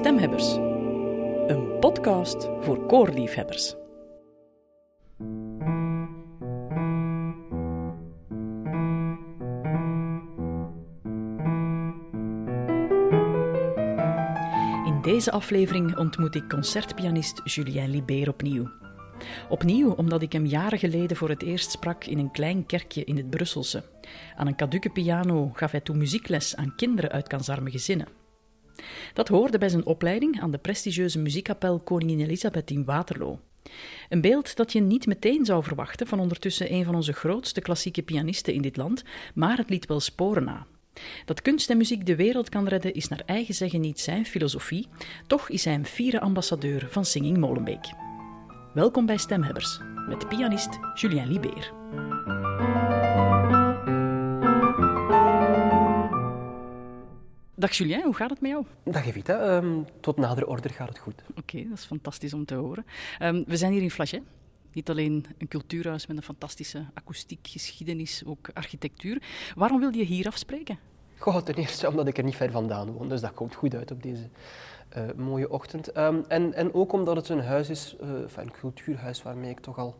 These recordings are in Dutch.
Stemhebbers, een podcast voor koorliefhebbers. In deze aflevering ontmoet ik concertpianist Julien Libert opnieuw. Opnieuw omdat ik hem jaren geleden voor het eerst sprak in een klein kerkje in het Brusselse. Aan een kaduke piano gaf hij toen muziekles aan kinderen uit kansarme gezinnen. Dat hoorde bij zijn opleiding aan de prestigieuze muziekkapel Koningin Elisabeth in Waterloo. Een beeld dat je niet meteen zou verwachten van ondertussen een van onze grootste klassieke pianisten in dit land, maar het liet wel sporen na. Dat kunst en muziek de wereld kan redden is naar eigen zeggen niet zijn filosofie, toch is hij een fiere ambassadeur van Singing Molenbeek. Welkom bij Stemhebbers, met pianist Julien Libert. Dag Julien, hoe gaat het met jou? Dag Evita, um, tot nader order gaat het goed. Oké, dat is fantastisch om te horen. Um, we zijn hier in Flachet. Niet alleen een cultuurhuis met een fantastische akoestiek, geschiedenis, ook architectuur. Waarom wilde je hier afspreken? Goh, ten eerste omdat ik er niet ver vandaan woon, dus dat komt goed uit op deze uh, mooie ochtend. Um, en, en ook omdat het een huis is, uh, een cultuurhuis waarmee ik toch al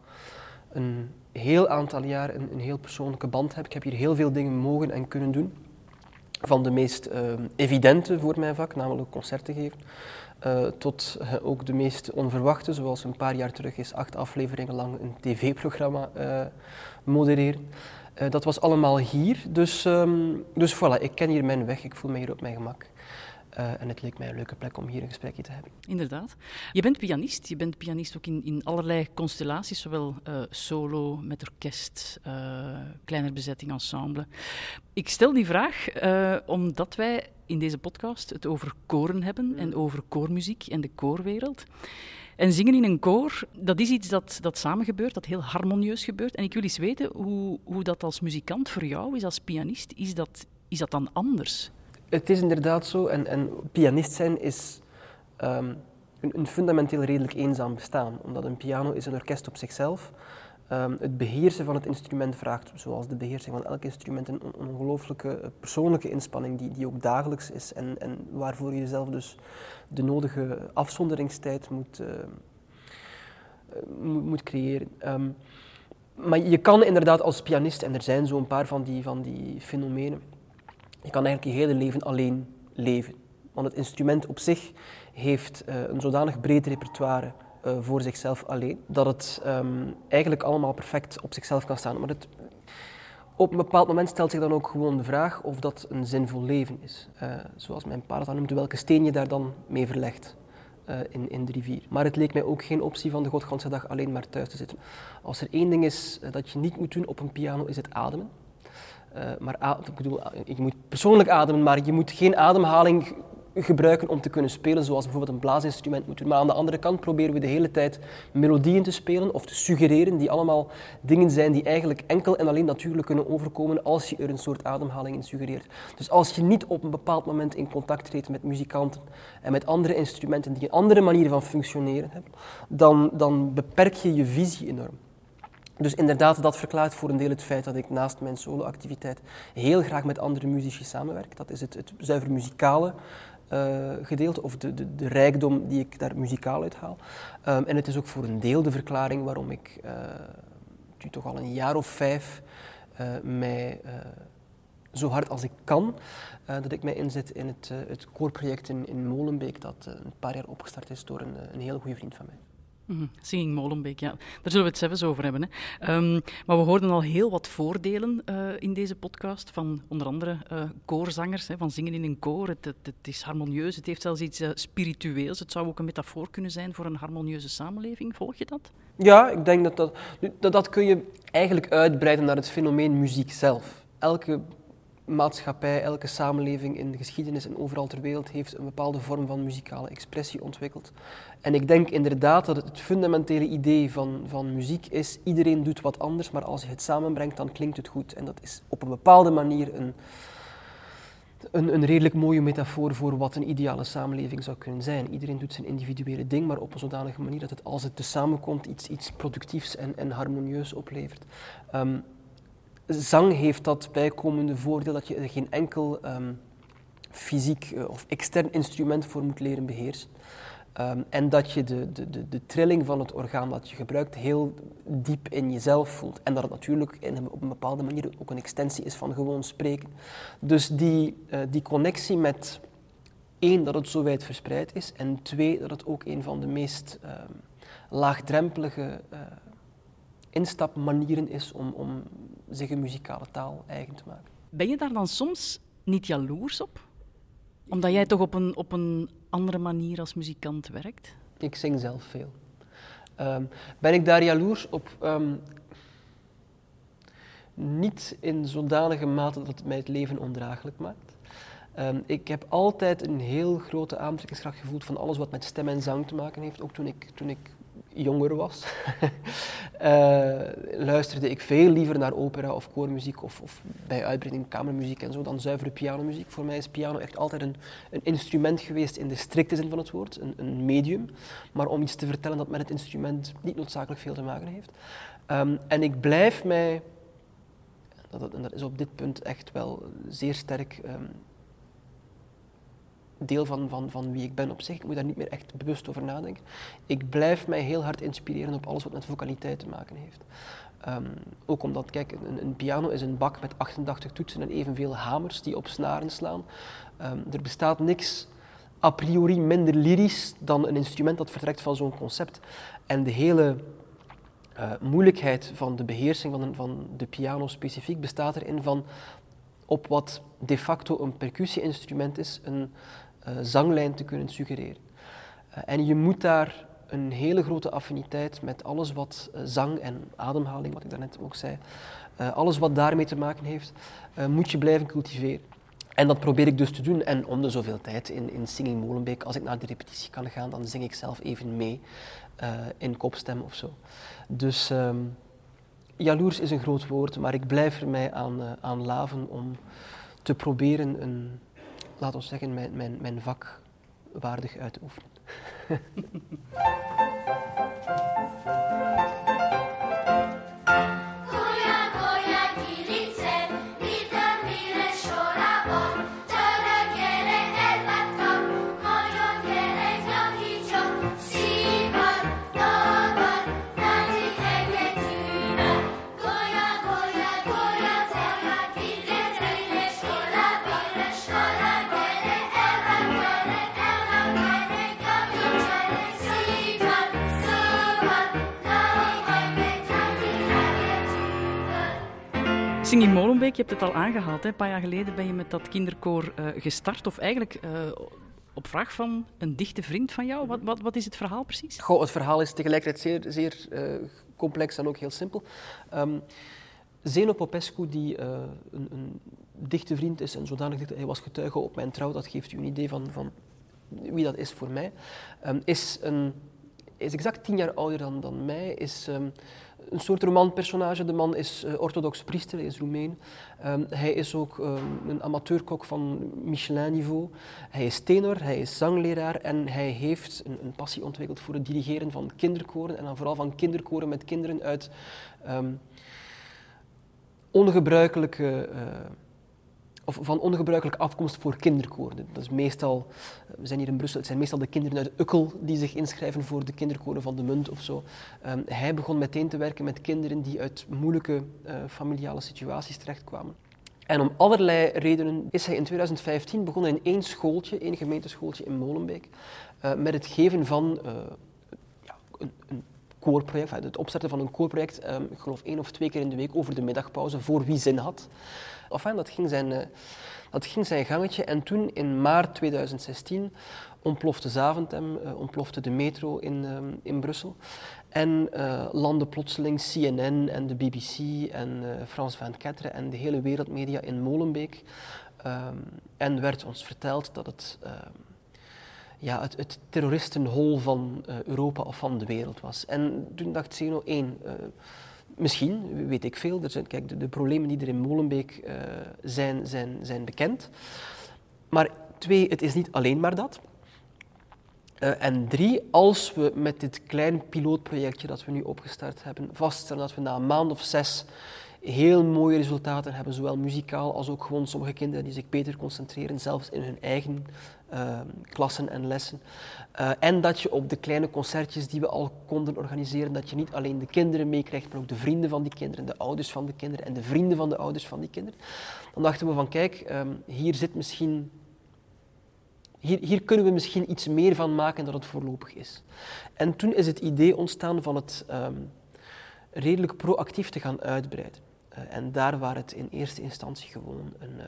een heel aantal jaar een, een heel persoonlijke band heb. Ik heb hier heel veel dingen mogen en kunnen doen van de meest uh, evidente voor mijn vak, namelijk concerten geven, uh, tot uh, ook de meest onverwachte, zoals een paar jaar terug is acht afleveringen lang een tv-programma modereren. dat was allemaal hier, dus, um, dus voilà, ik ken hier mijn weg, ik voel me hier op mijn gemak. Uh, en het leek mij een leuke plek om hier een gesprekje te hebben. Inderdaad. Je bent pianist. Je bent pianist ook in, in allerlei constellaties, zowel uh, solo, met orkest, uh, kleiner bezetting, ensemble. Ik stel die vraag omdat wij in deze podcast het over koren hebben en over koormuziek en de koorwereld. En zingen in een koor, dat is iets dat, dat samen gebeurt, dat heel harmonieus gebeurt. En ik wil eens weten hoe, hoe dat als muzikant voor jou is, als pianist. Is dat, is dat dan anders? Het is inderdaad zo. En, en pianist zijn is um, een, fundamenteel redelijk eenzaam bestaan. Omdat een piano is een orkest op zichzelf. Um, het beheersen van het instrument vraagt, zoals de beheersing van elk instrument, een ongelooflijke persoonlijke inspanning die, die ook dagelijks is. En, en waarvoor je zelf dus de nodige afzonderingstijd moet, uh, moet, creëren. Um, maar je kan inderdaad als pianist, en er zijn zo'n paar van die, van die fenomenen, je kan eigenlijk je hele leven alleen leven. Want het instrument op zich heeft uh, een zodanig breed repertoire uh, voor zichzelf alleen, dat het um, eigenlijk allemaal perfect op zichzelf kan staan. Maar het, op een bepaald moment stelt zich dan ook gewoon de vraag of dat een zinvol leven is. Uh, zoals mijn pa dat noemt, welke steen je daar dan mee verlegt. In, in, de rivier. Maar het leek mij ook geen optie van de godganse dag alleen maar thuis te zitten. Als er één ding is dat je niet moet doen op een piano, is het ademen. Uh, maar ik bedoel, je moet persoonlijk ademen, maar je moet geen ademhaling gebruiken om te kunnen spelen, zoals bijvoorbeeld een blaasinstrument moet doen. Maar aan de andere kant proberen we de hele tijd melodieën te spelen of te suggereren, die allemaal dingen zijn die eigenlijk enkel en alleen natuurlijk kunnen overkomen als je er een soort ademhaling in suggereert. Dus als je niet op een bepaald moment in contact treedt met muzikanten en met andere instrumenten die een andere manier van functioneren hebben, dan, dan beperk je je visie enorm. Dus inderdaad, dat verklaart voor een deel het feit dat ik naast mijn solo-activiteit heel graag met andere muzici samenwerk. Dat is het, het zuiver muzikale uh, gedeelte, of de, de, de, rijkdom die ik daar muzikaal uit haal. Um, en het is ook voor een deel de verklaring waarom ik uh, nu toch al een jaar of vijf uh, mij zo hard als ik kan, dat ik mij inzet in het, het koorproject in, in Molenbeek, dat een paar jaar opgestart is door een, een hele goede vriend van mij. Mm Singing Molenbeek, ja. Daar zullen we het zelfs over hebben. Hè. Um, maar we hoorden al heel wat voordelen uh, in deze podcast van onder andere uh, koorzangers, hè, van zingen in een koor. Het, het, is harmonieus, het heeft zelfs iets uh, spiritueels. Het zou ook een metafoor kunnen zijn voor een harmonieuze samenleving. Volg je dat? Ja, ik denk dat dat, dat, dat kun je eigenlijk uitbreiden naar het fenomeen muziek zelf. Elke maatschappij, elke samenleving in de geschiedenis en overal ter wereld heeft een bepaalde vorm van muzikale expressie ontwikkeld. En ik denk inderdaad dat het, fundamentele idee van, van muziek is, iedereen doet wat anders, maar als je het samenbrengt, dan klinkt het goed. En dat is op een bepaalde manier een, een, een redelijk mooie metafoor voor wat een ideale samenleving zou kunnen zijn. Iedereen doet zijn individuele ding, maar op een zodanige manier dat het als het te samenkomt iets, iets productiefs en, en harmonieus oplevert. Um, zang heeft dat bijkomende voordeel dat je geen enkel um, fysiek of extern instrument voor moet leren beheersen. Ehm, en dat je de, de, de, trilling van het orgaan dat je gebruikt heel diep in jezelf voelt. En dat het natuurlijk in, op een bepaalde manier ook een extensie is van gewoon spreken. Dus die, uh, die connectie met één, dat het zo wijd verspreid is. En twee, dat het ook een van de meest uh, laagdrempelige uh, instapmanieren is om, om zich een muzikale taal eigen te maken. Ben je daar dan soms niet jaloers op? Omdat jij toch op een, op een andere manier als muzikant werkt? Ik zing zelf veel. Um, ben ik daar jaloers op? Um, niet in zodanige mate dat het mij het leven ondraaglijk maakt. Um, ik heb altijd een heel grote aantrekkingskracht gevoeld van alles wat met stem en zang te maken heeft. Ook toen ik, toen ik jonger was, uh, luisterde ik veel liever naar opera of koormuziek of, of, bij uitbreiding kamermuziek en zo dan zuivere pianomuziek. Voor mij is piano echt altijd een, een instrument geweest in de strikte zin van het woord, een, een, medium, maar om iets te vertellen dat met het instrument niet noodzakelijk veel te maken heeft. Um, en ik blijf mij, dat, en dat is op dit punt echt wel zeer sterk um, deel van, van, van wie ik ben op zich. Ik moet daar niet meer echt bewust over nadenken. Ik blijf mij heel hard inspireren op alles wat met vocaliteit te maken heeft. Um, ook omdat, kijk, een, piano is een bak met 88 toetsen en evenveel hamers die op snaren slaan. Um, er bestaat niks a priori minder lyrisch dan een instrument dat vertrekt van zo'n concept. En de hele uh, moeilijkheid van de beheersing van, van de piano specifiek bestaat erin van op wat de facto een percussie-instrument is, een, zanglijn te kunnen suggereren. Uh, en je moet daar een hele grote affiniteit met alles wat uh, zang en ademhaling, wat ik daarnet ook zei, alles wat daarmee te maken heeft, moet je blijven cultiveren. En dat probeer ik dus te doen. En om de zoveel tijd in, in Singing Molenbeek, als ik naar de repetitie kan gaan, dan zing ik zelf even mee in kopstem of zo. Dus um, jaloers is een groot woord, maar ik blijf er mij aan, aan laven om te proberen een, laat ons zeggen, mijn, mijn, mijn vak waardig uit te oefenen. Sing in Molenbeek, je hebt het al aangehaald. Hè? Een paar jaar geleden ben je met dat kinderkoor uh, gestart. Of eigenlijk uh, op vraag van een dichte vriend van jou. Wat, wat, wat is het verhaal precies? Goh, het verhaal is tegelijkertijd zeer, zeer uh, complex en ook heel simpel. Um, Zeno Popescu, die een, een, dichte vriend is en zodanig dicht, hij was getuige op mijn trouw, dat geeft u een idee van, van wie dat is voor mij, um, is, een, is exact tien jaar ouder dan, dan mij, is... Um, een soort romanpersonage. De man is uh, orthodox priester, hij is Roemeen. Um, hij is ook um, een amateurkok van Michelin-niveau. Hij is tenor, hij is zangleraar en hij heeft een, passie ontwikkeld voor het dirigeren van kinderkoren. En dan vooral van kinderkoren met kinderen uit um, ongebruikelijke... Uh, of van ongebruikelijke afkomst voor kinderkoren. Dat is meestal, we zijn hier in Brussel, het zijn meestal de kinderen uit Ukkel die zich inschrijven voor de kinderkoren van de Munt of zo. Um, hij begon meteen te werken met kinderen die uit moeilijke uh, familiale situaties terechtkwamen. En om allerlei redenen is hij in 2015 begonnen in één schooltje, één gemeenteschooltje in Molenbeek, uh, met het geven van ja, een, een koorproject, het opstarten van een koorproject, um, ik geloof één of twee keer in de week over de middagpauze, voor wie zin had. Enfin, dat ging zijn, uh, dat ging zijn gangetje. En toen, in maart 2016, ontplofte Zaventem, uh, ontplofte de metro in, um, in Brussel. En uh, landde plotseling CNN en de BBC en Frans 24 en de hele wereldmedia in Molenbeek. Um, en werd ons verteld dat het ja, het, het terroristenhol van uh, Europa of van de wereld was. En toen dacht Zeno één, uh, misschien, weet ik veel, er zijn, kijk, de, problemen die er in Molenbeek uh, zijn, zijn, zijn bekend. Maar twee, het is niet alleen maar dat. en drie, als we met dit klein pilootprojectje dat we nu opgestart hebben vaststellen dat we na een maand of zes heel mooie resultaten hebben, zowel muzikaal als ook gewoon sommige kinderen die zich beter concentreren, zelfs in hun eigen uh, klassen en lessen. Uh, en dat je op de kleine concertjes die we al konden organiseren, dat je niet alleen de kinderen meekrijgt, maar ook de vrienden van die kinderen, de ouders van de kinderen en de vrienden van de ouders van die kinderen. Dan dachten we van kijk, um, hier zit misschien hier, hier, kunnen we misschien iets meer van maken dan het voorlopig is. En toen is het idee ontstaan van het um, redelijk proactief te gaan uitbreiden. Uh, en daar waar het in eerste instantie gewoon een, uh,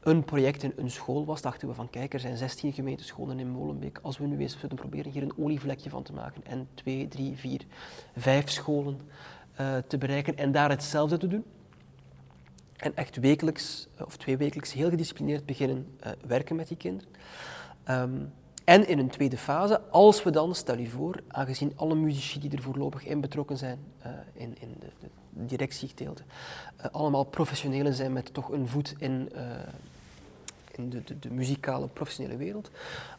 een project in een school was, dachten we van kijk, er zijn 16 gemeentescholen in Molenbeek. Als we nu eens zullen proberen hier een olievlekje van te maken en twee, drie, vier, vijf scholen uh, te bereiken en daar hetzelfde te doen. En echt wekelijks of twee wekelijks heel gedisciplineerd beginnen uh, werken met die kinderen. Um, en in een tweede fase, als we dan, stel je voor, aangezien alle muzici die er voorlopig in betrokken zijn, uh, in, in de, de directiegedeelte, uh, allemaal professionelen zijn met toch een voet in, uh, in de, de, de, muzikale professionele wereld.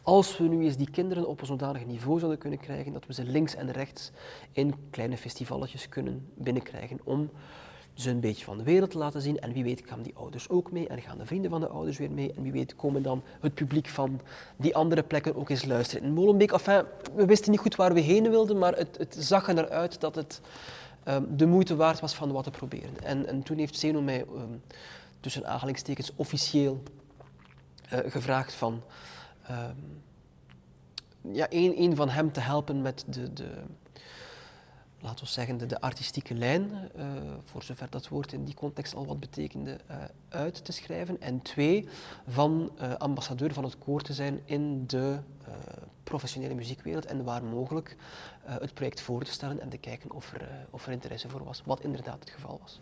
Als we nu eens die kinderen op een zodanig niveau zouden kunnen krijgen, dat we ze links en rechts in kleine festivalletjes kunnen binnenkrijgen om ze een beetje van de wereld te laten zien. En wie weet gaan die ouders ook mee en gaan de vrienden van de ouders weer mee. En wie weet komen dan het publiek van die andere plekken ook eens luisteren. In Molenbeek, we wisten niet goed waar we heen wilden, maar het, het zag er naar uit dat het um, de moeite waard was van wat te proberen. En, en toen heeft Zeno mij um, tussen aanhalingstekens officieel uh, gevraagd van... Um, ja, één van hem te helpen met de... de laten we zeggen, de, artistieke lijn, uh, voor zover dat woord in die context al wat betekende, uh, uit te schrijven. En twee, van uh, ambassadeur van het koor te zijn in de professionele muziekwereld en waar mogelijk het project voor te stellen en te kijken of er, of er interesse voor was, wat inderdaad het geval was.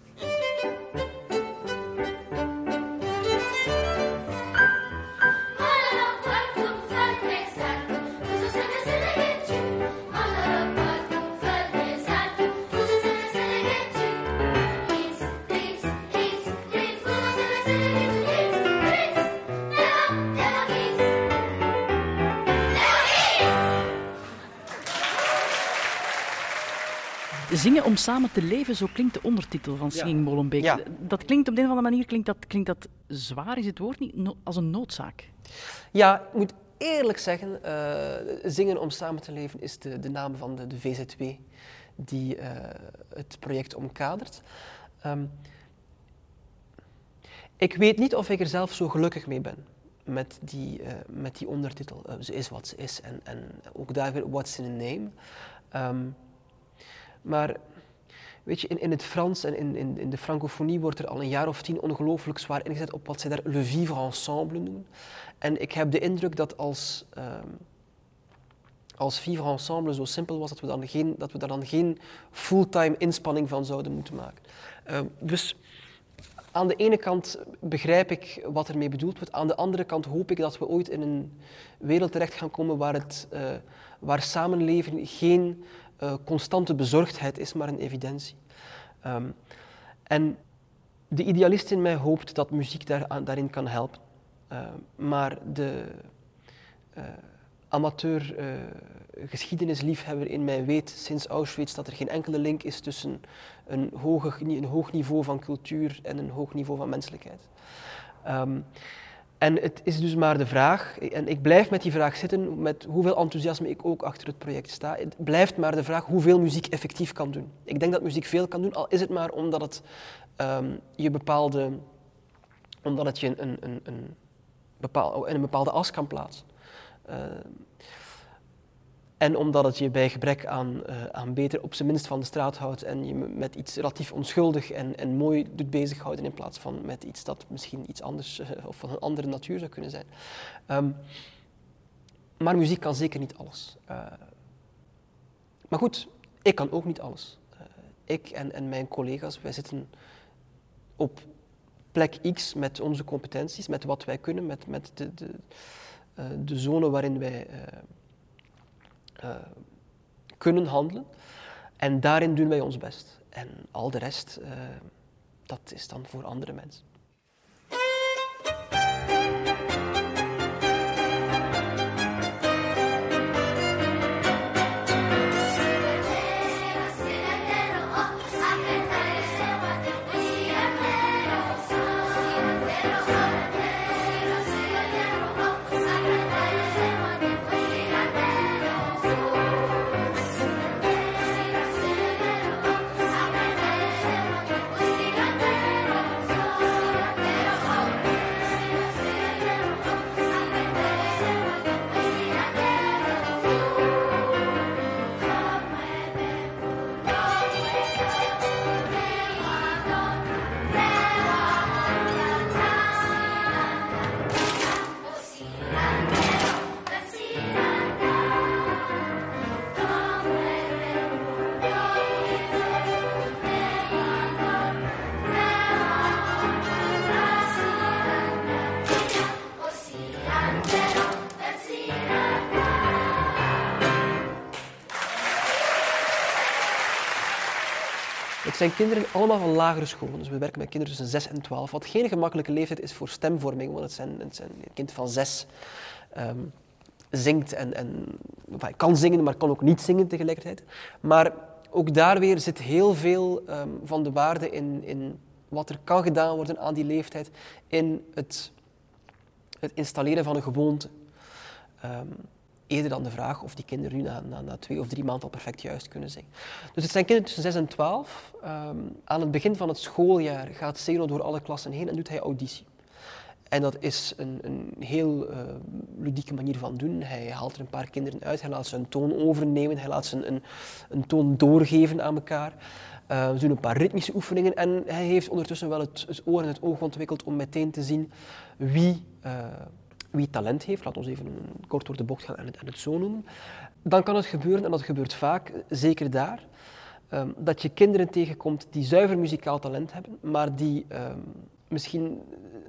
Zingen om samen te leven, zo klinkt de ondertitel van Singing. Molenbeek. Ja. Dat klinkt op de een of andere manier, klinkt dat, klinkt dat zwaar, is het woord niet, no, als een noodzaak. Ja, ik moet eerlijk zeggen, uh, Zingen om samen te leven is de, de naam van de, de VZW die uh, het project omkadert. Um, ik weet niet of ik er zelf zo gelukkig mee ben met die, uh, met die ondertitel. ze is wat ze is en, en ook daar weer what's in a name. Um, maar weet je, in, in het Frans en in, in, in, de francofonie wordt er al een jaar of tien ongelooflijk zwaar ingezet op wat zij daar le vivre ensemble noemen. En ik heb de indruk dat als, um, als vivre ensemble zo simpel was, dat we, dan geen, dat we daar dan geen fulltime inspanning van zouden moeten maken. Um, dus aan de ene kant begrijp ik wat ermee bedoeld wordt. Aan de andere kant hoop ik dat we ooit in een wereld terecht gaan komen waar, het, uh, waar samenleven geen uh, constante bezorgdheid is maar een evidentie. Um, en de idealist in mij hoopt dat muziek daar, daarin kan helpen. Uh, maar de uh, amateur geschiedenisliefhebber in mij weet sinds Auschwitz dat er geen enkele link is tussen een, hoge, een hoog niveau van cultuur en een hoog niveau van menselijkheid. Um, en het is dus maar de vraag, en ik blijf met die vraag zitten, met hoeveel enthousiasme ik ook achter het project sta. Het blijft maar de vraag hoeveel muziek effectief kan doen. Ik denk dat muziek veel kan doen, al is het maar omdat het um, je bepaalde, omdat het je een, een, een, bepaal, in een bepaalde as kan plaatsen. Uh, en omdat het je bij gebrek aan, uh, aan beter op zijn minst van de straat houdt en je met iets relatief onschuldig en, en mooi doet bezighouden in plaats van met iets dat misschien iets anders uh, of van een andere natuur zou kunnen zijn. Um, maar muziek kan zeker niet alles. Uh, maar goed, ik kan ook niet alles. ik en, en mijn collega's, wij zitten op plek X met onze competenties, met wat wij kunnen, met, met de, de, de zone waarin wij kunnen handelen. En daarin doen wij ons best. En al de rest, uh, dat is dan voor andere mensen. Zijn kinderen allemaal van lagere scholen. Dus we werken met kinderen tussen 6 en 12. Wat geen gemakkelijke leeftijd is voor stemvorming, want het zijn, het zijn een kind van 6 um, zingt en, en kan zingen, maar kan ook niet zingen tegelijkertijd. Maar ook daar weer zit heel veel um, van de waarde in, in wat er kan gedaan worden aan die leeftijd, in het, het installeren van een gewoonte. Um, eerder dan de vraag of die kinderen nu na, na, na, twee of drie maanden al perfect juist kunnen zingen. Dus het zijn kinderen tussen 6 en 12. Um, ehm, aan het begin van het schooljaar gaat Zeno door alle klassen heen en doet hij auditie. En dat is een, een heel uh, ludieke manier van doen. Hij haalt er een paar kinderen uit, hij laat ze een toon overnemen, hij laat ze een, een, toon doorgeven aan elkaar. Uh, we doen een paar ritmische oefeningen en hij heeft ondertussen wel het, oor en het oog ontwikkeld om meteen te zien wie... Uh, wie talent heeft, laat ons even kort door de bocht gaan en het, en het zo noemen, dan kan het gebeuren, en dat gebeurt vaak, zeker daar, um, dat je kinderen tegenkomt die zuiver muzikaal talent hebben, maar die um, misschien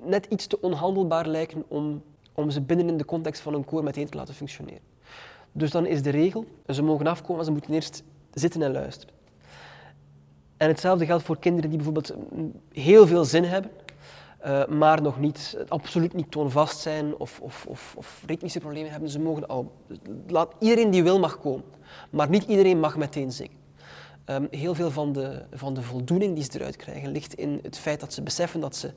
net iets te onhandelbaar lijken om, om ze binnen in de context van een koor meteen te laten functioneren. Dus dan is de regel, ze mogen afkomen, maar ze moeten eerst zitten en luisteren. En hetzelfde geldt voor kinderen die bijvoorbeeld heel veel zin hebben, uh, maar nog niet, absoluut niet toonvast zijn of, of, of, of, ritmische problemen hebben. Ze mogen al, laat, iedereen die wil mag komen, maar niet iedereen mag meteen zingen. Um, heel veel van de, van de voldoening die ze eruit krijgen ligt in het feit dat ze beseffen dat ze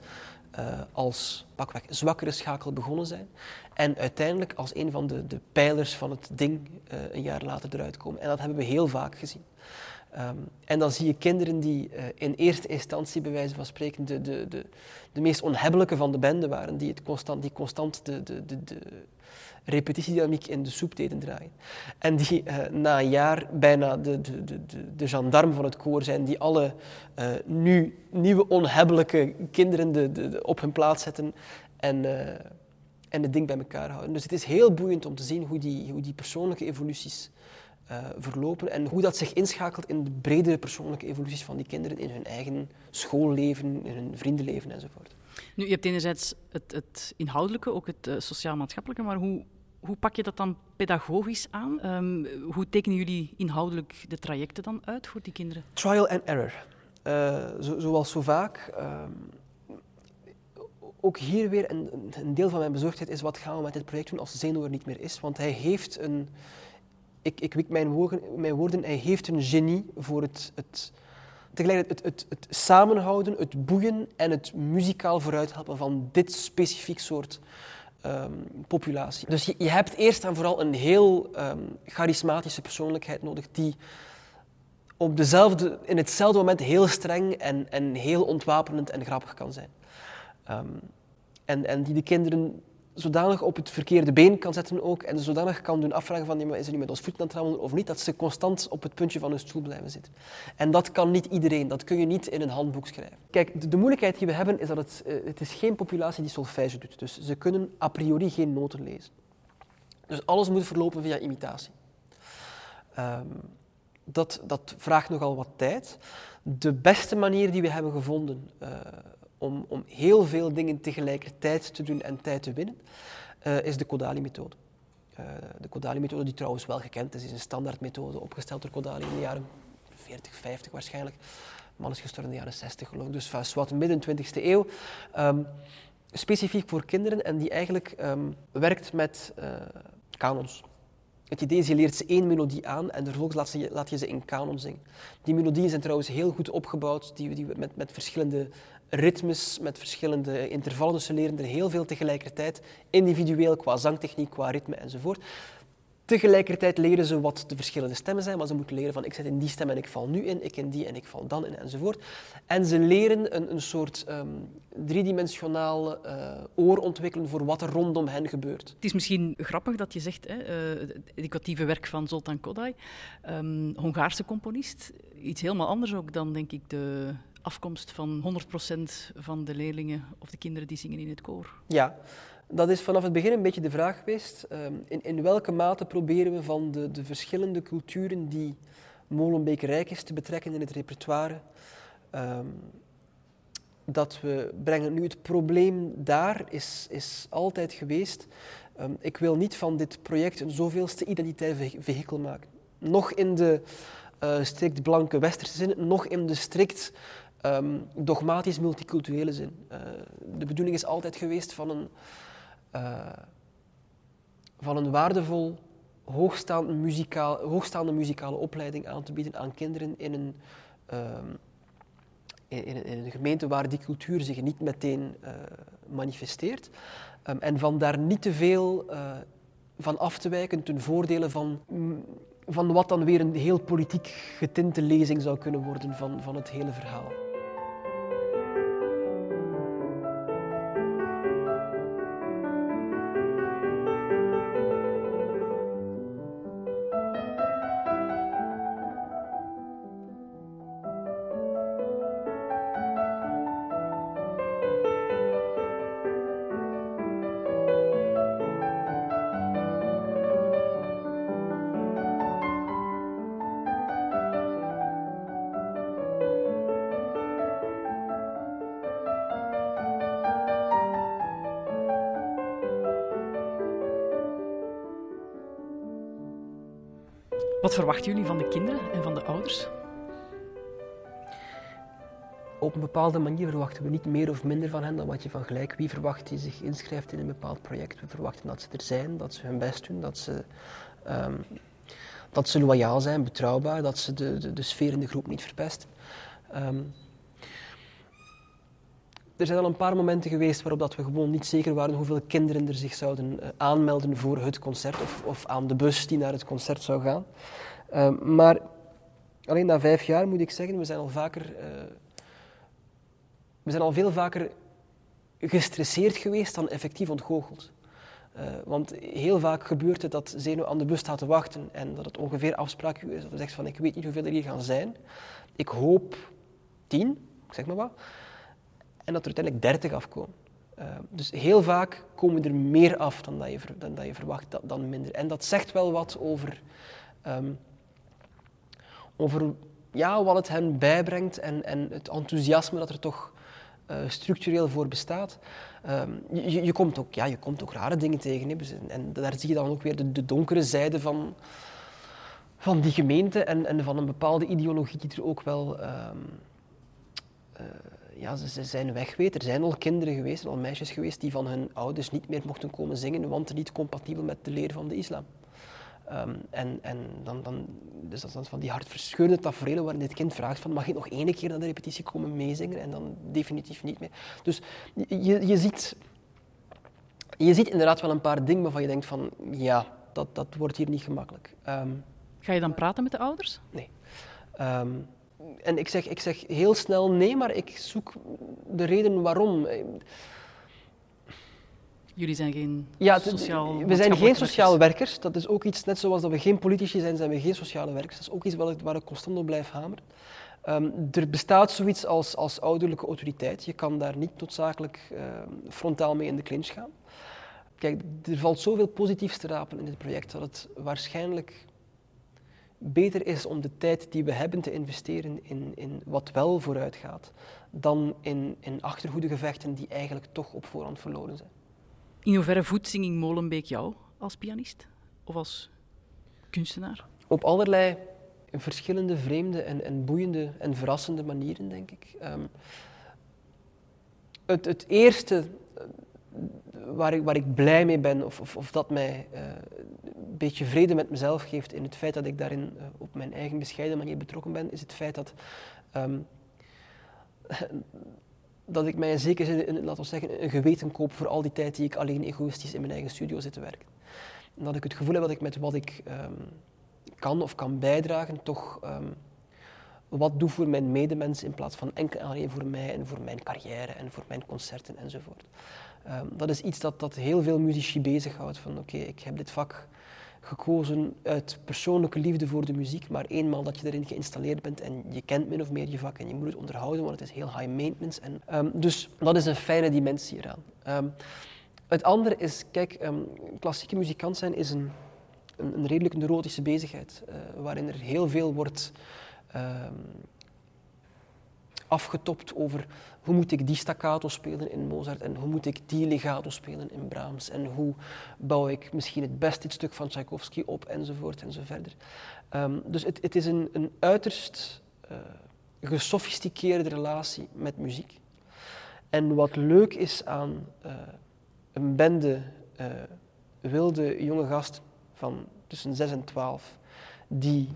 uh, als pakweg zwakkere schakel begonnen zijn en uiteindelijk als een van de, de pijlers van het ding uh, een jaar later eruit komen. En dat hebben we heel vaak gezien. Um, en dan zie je kinderen die uh, in eerste instantie, bij wijze van spreken, de, de, de, de meest onhebbelijke van de bende waren, die, het constant, die constant de, de, de, repetitiedynamiek in de soep deden draaien. En die uh, na een jaar bijna de, de, de, de, gendarme van het koor zijn, die alle uh, nu nieuwe onhebbelijke kinderen de, de, de, op hun plaats zetten en, en het ding bij elkaar houden. Dus het is heel boeiend om te zien hoe die, hoe die persoonlijke evoluties uh, verlopen en hoe dat zich inschakelt in de bredere persoonlijke evoluties van die kinderen in hun eigen schoolleven, in hun vriendenleven enzovoort. Nu, je hebt enerzijds het, het inhoudelijke, ook het uh, sociaal-maatschappelijke, maar hoe, hoe pak je dat dan pedagogisch aan? Um, hoe tekenen jullie inhoudelijk de trajecten dan uit voor die kinderen? Trial and error. Uh, zo, zoals zo vaak. Um, ook hier weer een, een, deel van mijn bezorgdheid is wat gaan we met dit project doen als Zeno er niet meer is. Want hij heeft een, ik, ik wik mijn woorden, mijn woorden, hij heeft een genie voor het, het, tegelijkertijd het, het, het, samenhouden, het boeien en het muzikaal vooruithelpen van dit specifiek soort um, populatie. Dus je, je, hebt eerst en vooral een heel um, charismatische persoonlijkheid nodig die op dezelfde, in hetzelfde moment heel streng en, en heel ontwapenend en grappig kan zijn. Um, en, en die de kinderen zodanig op het verkeerde been kan zetten ook en zodanig kan doen afvragen van is er nu met ons voeten aan of niet, dat ze constant op het puntje van hun stoel blijven zitten. En dat kan niet iedereen, dat kun je niet in een handboek schrijven. Kijk, de, moeilijkheid die we hebben is dat het, uh, het is geen populatie die solfège doet, dus ze kunnen a priori geen noten lezen. Dus alles moet verlopen via imitatie. Um, dat, dat vraagt nogal wat tijd. De beste manier die we hebben gevonden uh, om, om heel veel dingen tegelijkertijd te doen en tijd te winnen, uh, is de Kodali-methode. Uh, de Kodali-methode, die trouwens wel gekend is, is een standaardmethode opgesteld door Kodali in de jaren 40, 50 waarschijnlijk. De man is gestorven in de jaren 60 geloof ik, dus wat midden 20e eeuw. Um, specifiek voor kinderen en die eigenlijk um, werkt met uh, kanons. Het idee is, je leert ze één melodie aan en vervolgens laat, laat je ze in kanon zingen. Die melodieën zijn trouwens heel goed opgebouwd, die, die met, met verschillende ritmes, met verschillende intervallen. Dus ze leren er heel veel tegelijkertijd, individueel qua zangtechniek, qua ritme enzovoort. Tegelijkertijd leren ze wat de verschillende stemmen zijn, maar ze moeten leren van ik zit in die stem en ik val nu in, ik in die en ik val dan in enzovoort. En ze leren een, een soort um, driedimensionaal uh, oor ontwikkelen voor wat er rondom hen gebeurt. Het is misschien grappig dat je zegt, hè, uh, het educatieve werk van Zoltan Kodály, um, Hongaarse componist, iets helemaal anders ook dan denk ik de afkomst van 100% van de leerlingen of de kinderen die zingen in het koor. Ja, dat is vanaf het begin een beetje de vraag geweest. Um, in, in welke mate proberen we van de, de verschillende culturen die Molenbeek rijk is te betrekken in het repertoire? Um, dat we brengen. Nu, het probleem daar is, is altijd geweest. Um, ik wil niet van dit project een zoveelste identiteit vehikel maken. Nog in de uh, strikt blanke westerse zin, nog in de strikt um, dogmatisch multiculturele zin. Uh, de bedoeling is altijd geweest van een, uh, van een waardevol, hoogstaande, muzikaal, hoogstaande muzikale opleiding aan te bieden aan kinderen in een, um, in, een gemeente waar die cultuur zich niet meteen uh, manifesteert. Um, en van daar niet te veel van af te wijken ten voordele van van wat dan weer een heel politiek getinte lezing zou kunnen worden van, van het hele verhaal. Wat verwachten jullie van de kinderen en van de ouders? Op een bepaalde manier verwachten we niet meer of minder van hen dan wat je van gelijk wie verwacht die zich inschrijft in een bepaald project. We verwachten dat ze er zijn, dat ze hun best doen, dat ze, um, dat ze loyaal zijn, betrouwbaar, dat ze de, de, sfeer in de groep niet verpesten. Um, er zijn al een paar momenten geweest waarop dat we gewoon niet zeker waren hoeveel kinderen er zich zouden uh, aanmelden voor het concert of, of, aan de bus die naar het concert zou gaan. Uh, maar alleen na vijf jaar moet ik zeggen, we zijn al vaker, uh, we zijn al veel vaker gestresseerd geweest dan effectief ontgoocheld. want heel vaak gebeurt het dat Zeno aan de bus staat te wachten en dat het ongeveer afspraak is. Dat we zegt van ik weet niet hoeveel er hier gaan zijn. Ik hoop tien, zeg maar wat en dat er uiteindelijk 30 afkomen. Uh, dus heel vaak komen er meer af dan dat je, dan dat je verwacht, dan, dan minder. En dat zegt wel wat over, um, over ja, wat het hen bijbrengt en, en het enthousiasme dat er toch uh, structureel voor bestaat. Um, je, je, komt ook, ja, je komt ook rare dingen tegen. Hè. Dus, en daar zie je dan ook weer de, donkere zijde van, van die gemeente en, en van een bepaalde ideologie die er ook wel... Uh, ja, ze, ze, zijn weg weet. Er zijn al kinderen geweest, al meisjes geweest, die van hun ouders niet meer mochten komen zingen, want niet compatibel met de leer van de islam. Um, en, en dan, dan, dus dat is van die hartverscheurende tafereelen waarin dit kind vraagt van mag ik nog één keer naar de repetitie komen meezingen en dan definitief niet meer. Dus je, je, ziet, je ziet inderdaad wel een paar dingen waarvan je denkt van ja, dat, dat wordt hier niet gemakkelijk. Um, Ga je dan praten met de ouders? Nee. Um, en ik zeg, ik zeg heel snel nee, maar ik zoek de reden waarom. Jullie zijn geen ja, sociaal We zijn geen sociale werkers. Dat is ook iets, net zoals dat we geen politici zijn, zijn we geen sociale werkers. Dat is ook iets waar ik, waar ik constant op blijf hameren. Um, er bestaat zoiets als, als ouderlijke autoriteit. Je kan daar niet noodzakelijk uh, frontaal mee in de clinch gaan. Kijk, er valt zoveel positiefs te rapen in dit project dat het waarschijnlijk beter is om de tijd die we hebben te investeren in, in wat wel vooruit gaat, dan in, in achterhoedegevechten die eigenlijk toch op voorhand verloren zijn. In hoeverre voedt Singing Molenbeek jou als pianist of als kunstenaar? Op allerlei verschillende, vreemde en, en boeiende en verrassende manieren, denk ik. Um, het, het eerste waar ik, waar ik blij mee ben, of, of, of dat mij uh, een beetje vrede met mezelf geeft in het feit dat ik daarin uh, op mijn eigen bescheiden manier betrokken ben, is het feit dat, um, dat ik mij in zekere zin, laten we zeggen, een geweten koop voor al die tijd die ik alleen egoïstisch in mijn eigen studio zit te werken. En dat ik het gevoel heb dat ik met wat ik um, kan of kan bijdragen, toch um, wat doe voor mijn medemens in plaats van enkel alleen voor mij en voor mijn carrière en voor mijn concerten enzovoort. Um, dat is iets dat, dat heel veel muzici bezighoudt. Van oké, ik heb dit vak gekozen uit persoonlijke liefde voor de muziek, maar eenmaal dat je erin geïnstalleerd bent en je kent min of meer je vak en je moet het onderhouden, want het is heel high maintenance. En, um, dus dat is een fijne dimensie eraan. Um, het andere is, kijk, klassieke muzikant zijn is een, een, redelijk neurotische bezigheid, uh, waarin er heel veel wordt afgetopt over hoe moet ik die staccato spelen in Mozart en hoe moet ik die legato spelen in Brahms en hoe bouw ik misschien het best dit stuk van Tchaikovsky op enzovoort enzoverder. Um, dus het, het, is een, een uiterst uh, gesofisticeerde relatie met muziek. En wat leuk is aan uh, een bende uh, wilde jonge gasten van tussen 6 en 12, die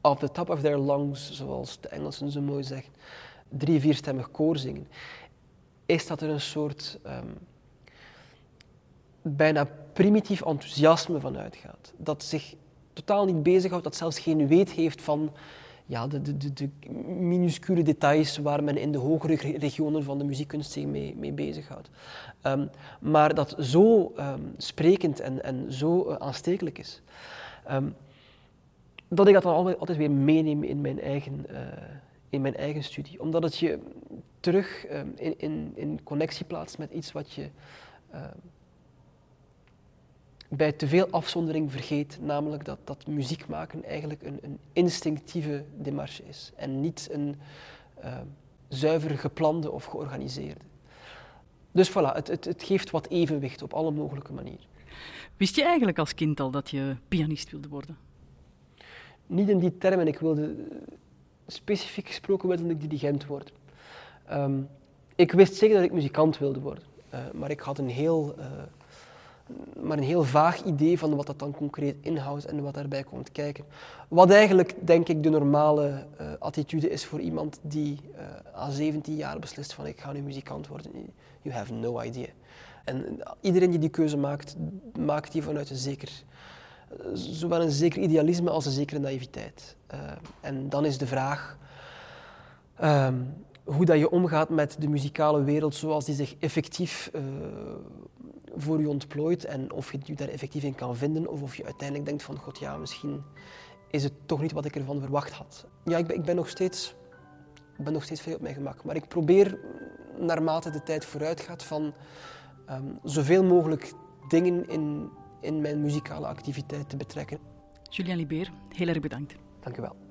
off the top of their lungs, zoals de Engelsen zo mooi zeggen, drie, vierstemmig koor zingen, is dat er een soort um, bijna primitief enthousiasme van uitgaat. Dat zich totaal niet bezighoudt, dat zelfs geen weet heeft van ja, de, de, de, minuscule details waar men in de hogere regionen van de muziekkunst zich mee, mee bezighoudt. Um, maar dat zo um, sprekend en, en zo uh, aanstekelijk is. Dat ik dat dan altijd, weer meeneem in mijn eigen, uh, in mijn eigen studie. Omdat het je terug um, in, in, in connectie plaatst met iets wat je uh, bij te veel afzondering vergeet, namelijk dat, dat muziek maken eigenlijk een, een instinctieve demarche is en niet een uh, zuiver geplande of georganiseerde. Dus voilà, het, het, het geeft wat evenwicht op alle mogelijke manieren. Wist je eigenlijk als kind al dat je pianist wilde worden? niet in die termen. Ik wilde, specifiek gesproken wilde ik dirigent worden. Um, ik wist zeker dat ik muzikant wilde worden. Uh, maar ik had een heel, uh, maar een heel vaag idee van wat dat dan concreet inhoudt en wat daarbij komt kijken. Wat eigenlijk, denk ik, de normale uh, attitude is voor iemand die aan 17 jaar beslist van ik ga nu muzikant worden. You have no idea. En iedereen die die keuze maakt, maakt die vanuit een zeker zowel een zeker idealisme als een zekere naïviteit. Uh, en dan is de vraag um, hoe dat je omgaat met de muzikale wereld zoals die zich effectief uh, voor je ontplooit en of je je daar effectief in kan vinden of of je uiteindelijk denkt van god ja, misschien is het toch niet wat ik ervan verwacht had. Ja, ik ben, ik ben nog steeds ben nog steeds veel op mijn gemak, maar ik probeer naarmate de tijd vooruit gaat van um, zoveel mogelijk dingen in in mijn muzikale activiteit te betrekken. Julien Libeer, heel erg bedankt. Dank u wel.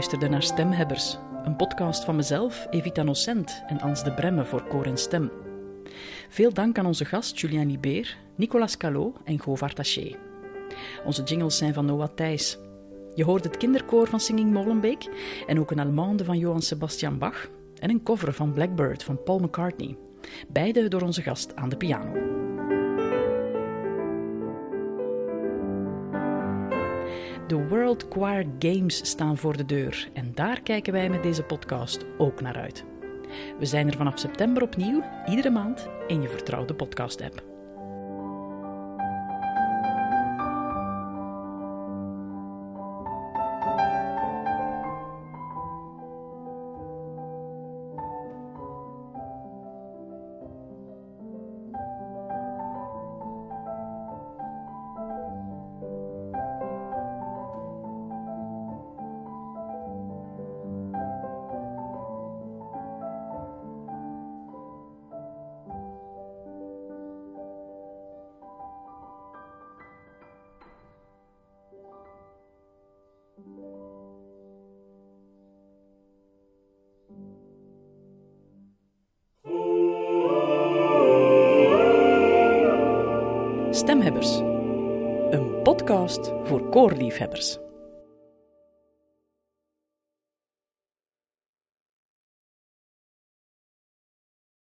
Luisterde naar Stemhebbers, een podcast van mezelf, Evita Nocent en Ans de Bremme voor Koor en Stem. Veel dank aan onze gast Julien Libeer, Nicolas Calot en Govard Taché. Onze jingles zijn van Noah Thijs. Je hoort het kinderkoor van Singing Molenbeek en ook een Allemande van Johann Sebastian Bach en een cover van Blackbird van Paul McCartney. Beide door onze gast aan de piano. World Choir Games staan voor de deur en daar kijken wij met deze podcast ook naar uit. We zijn er vanaf september opnieuw, iedere maand, in je vertrouwde podcast-app. Podcast voor koorliefhebbers.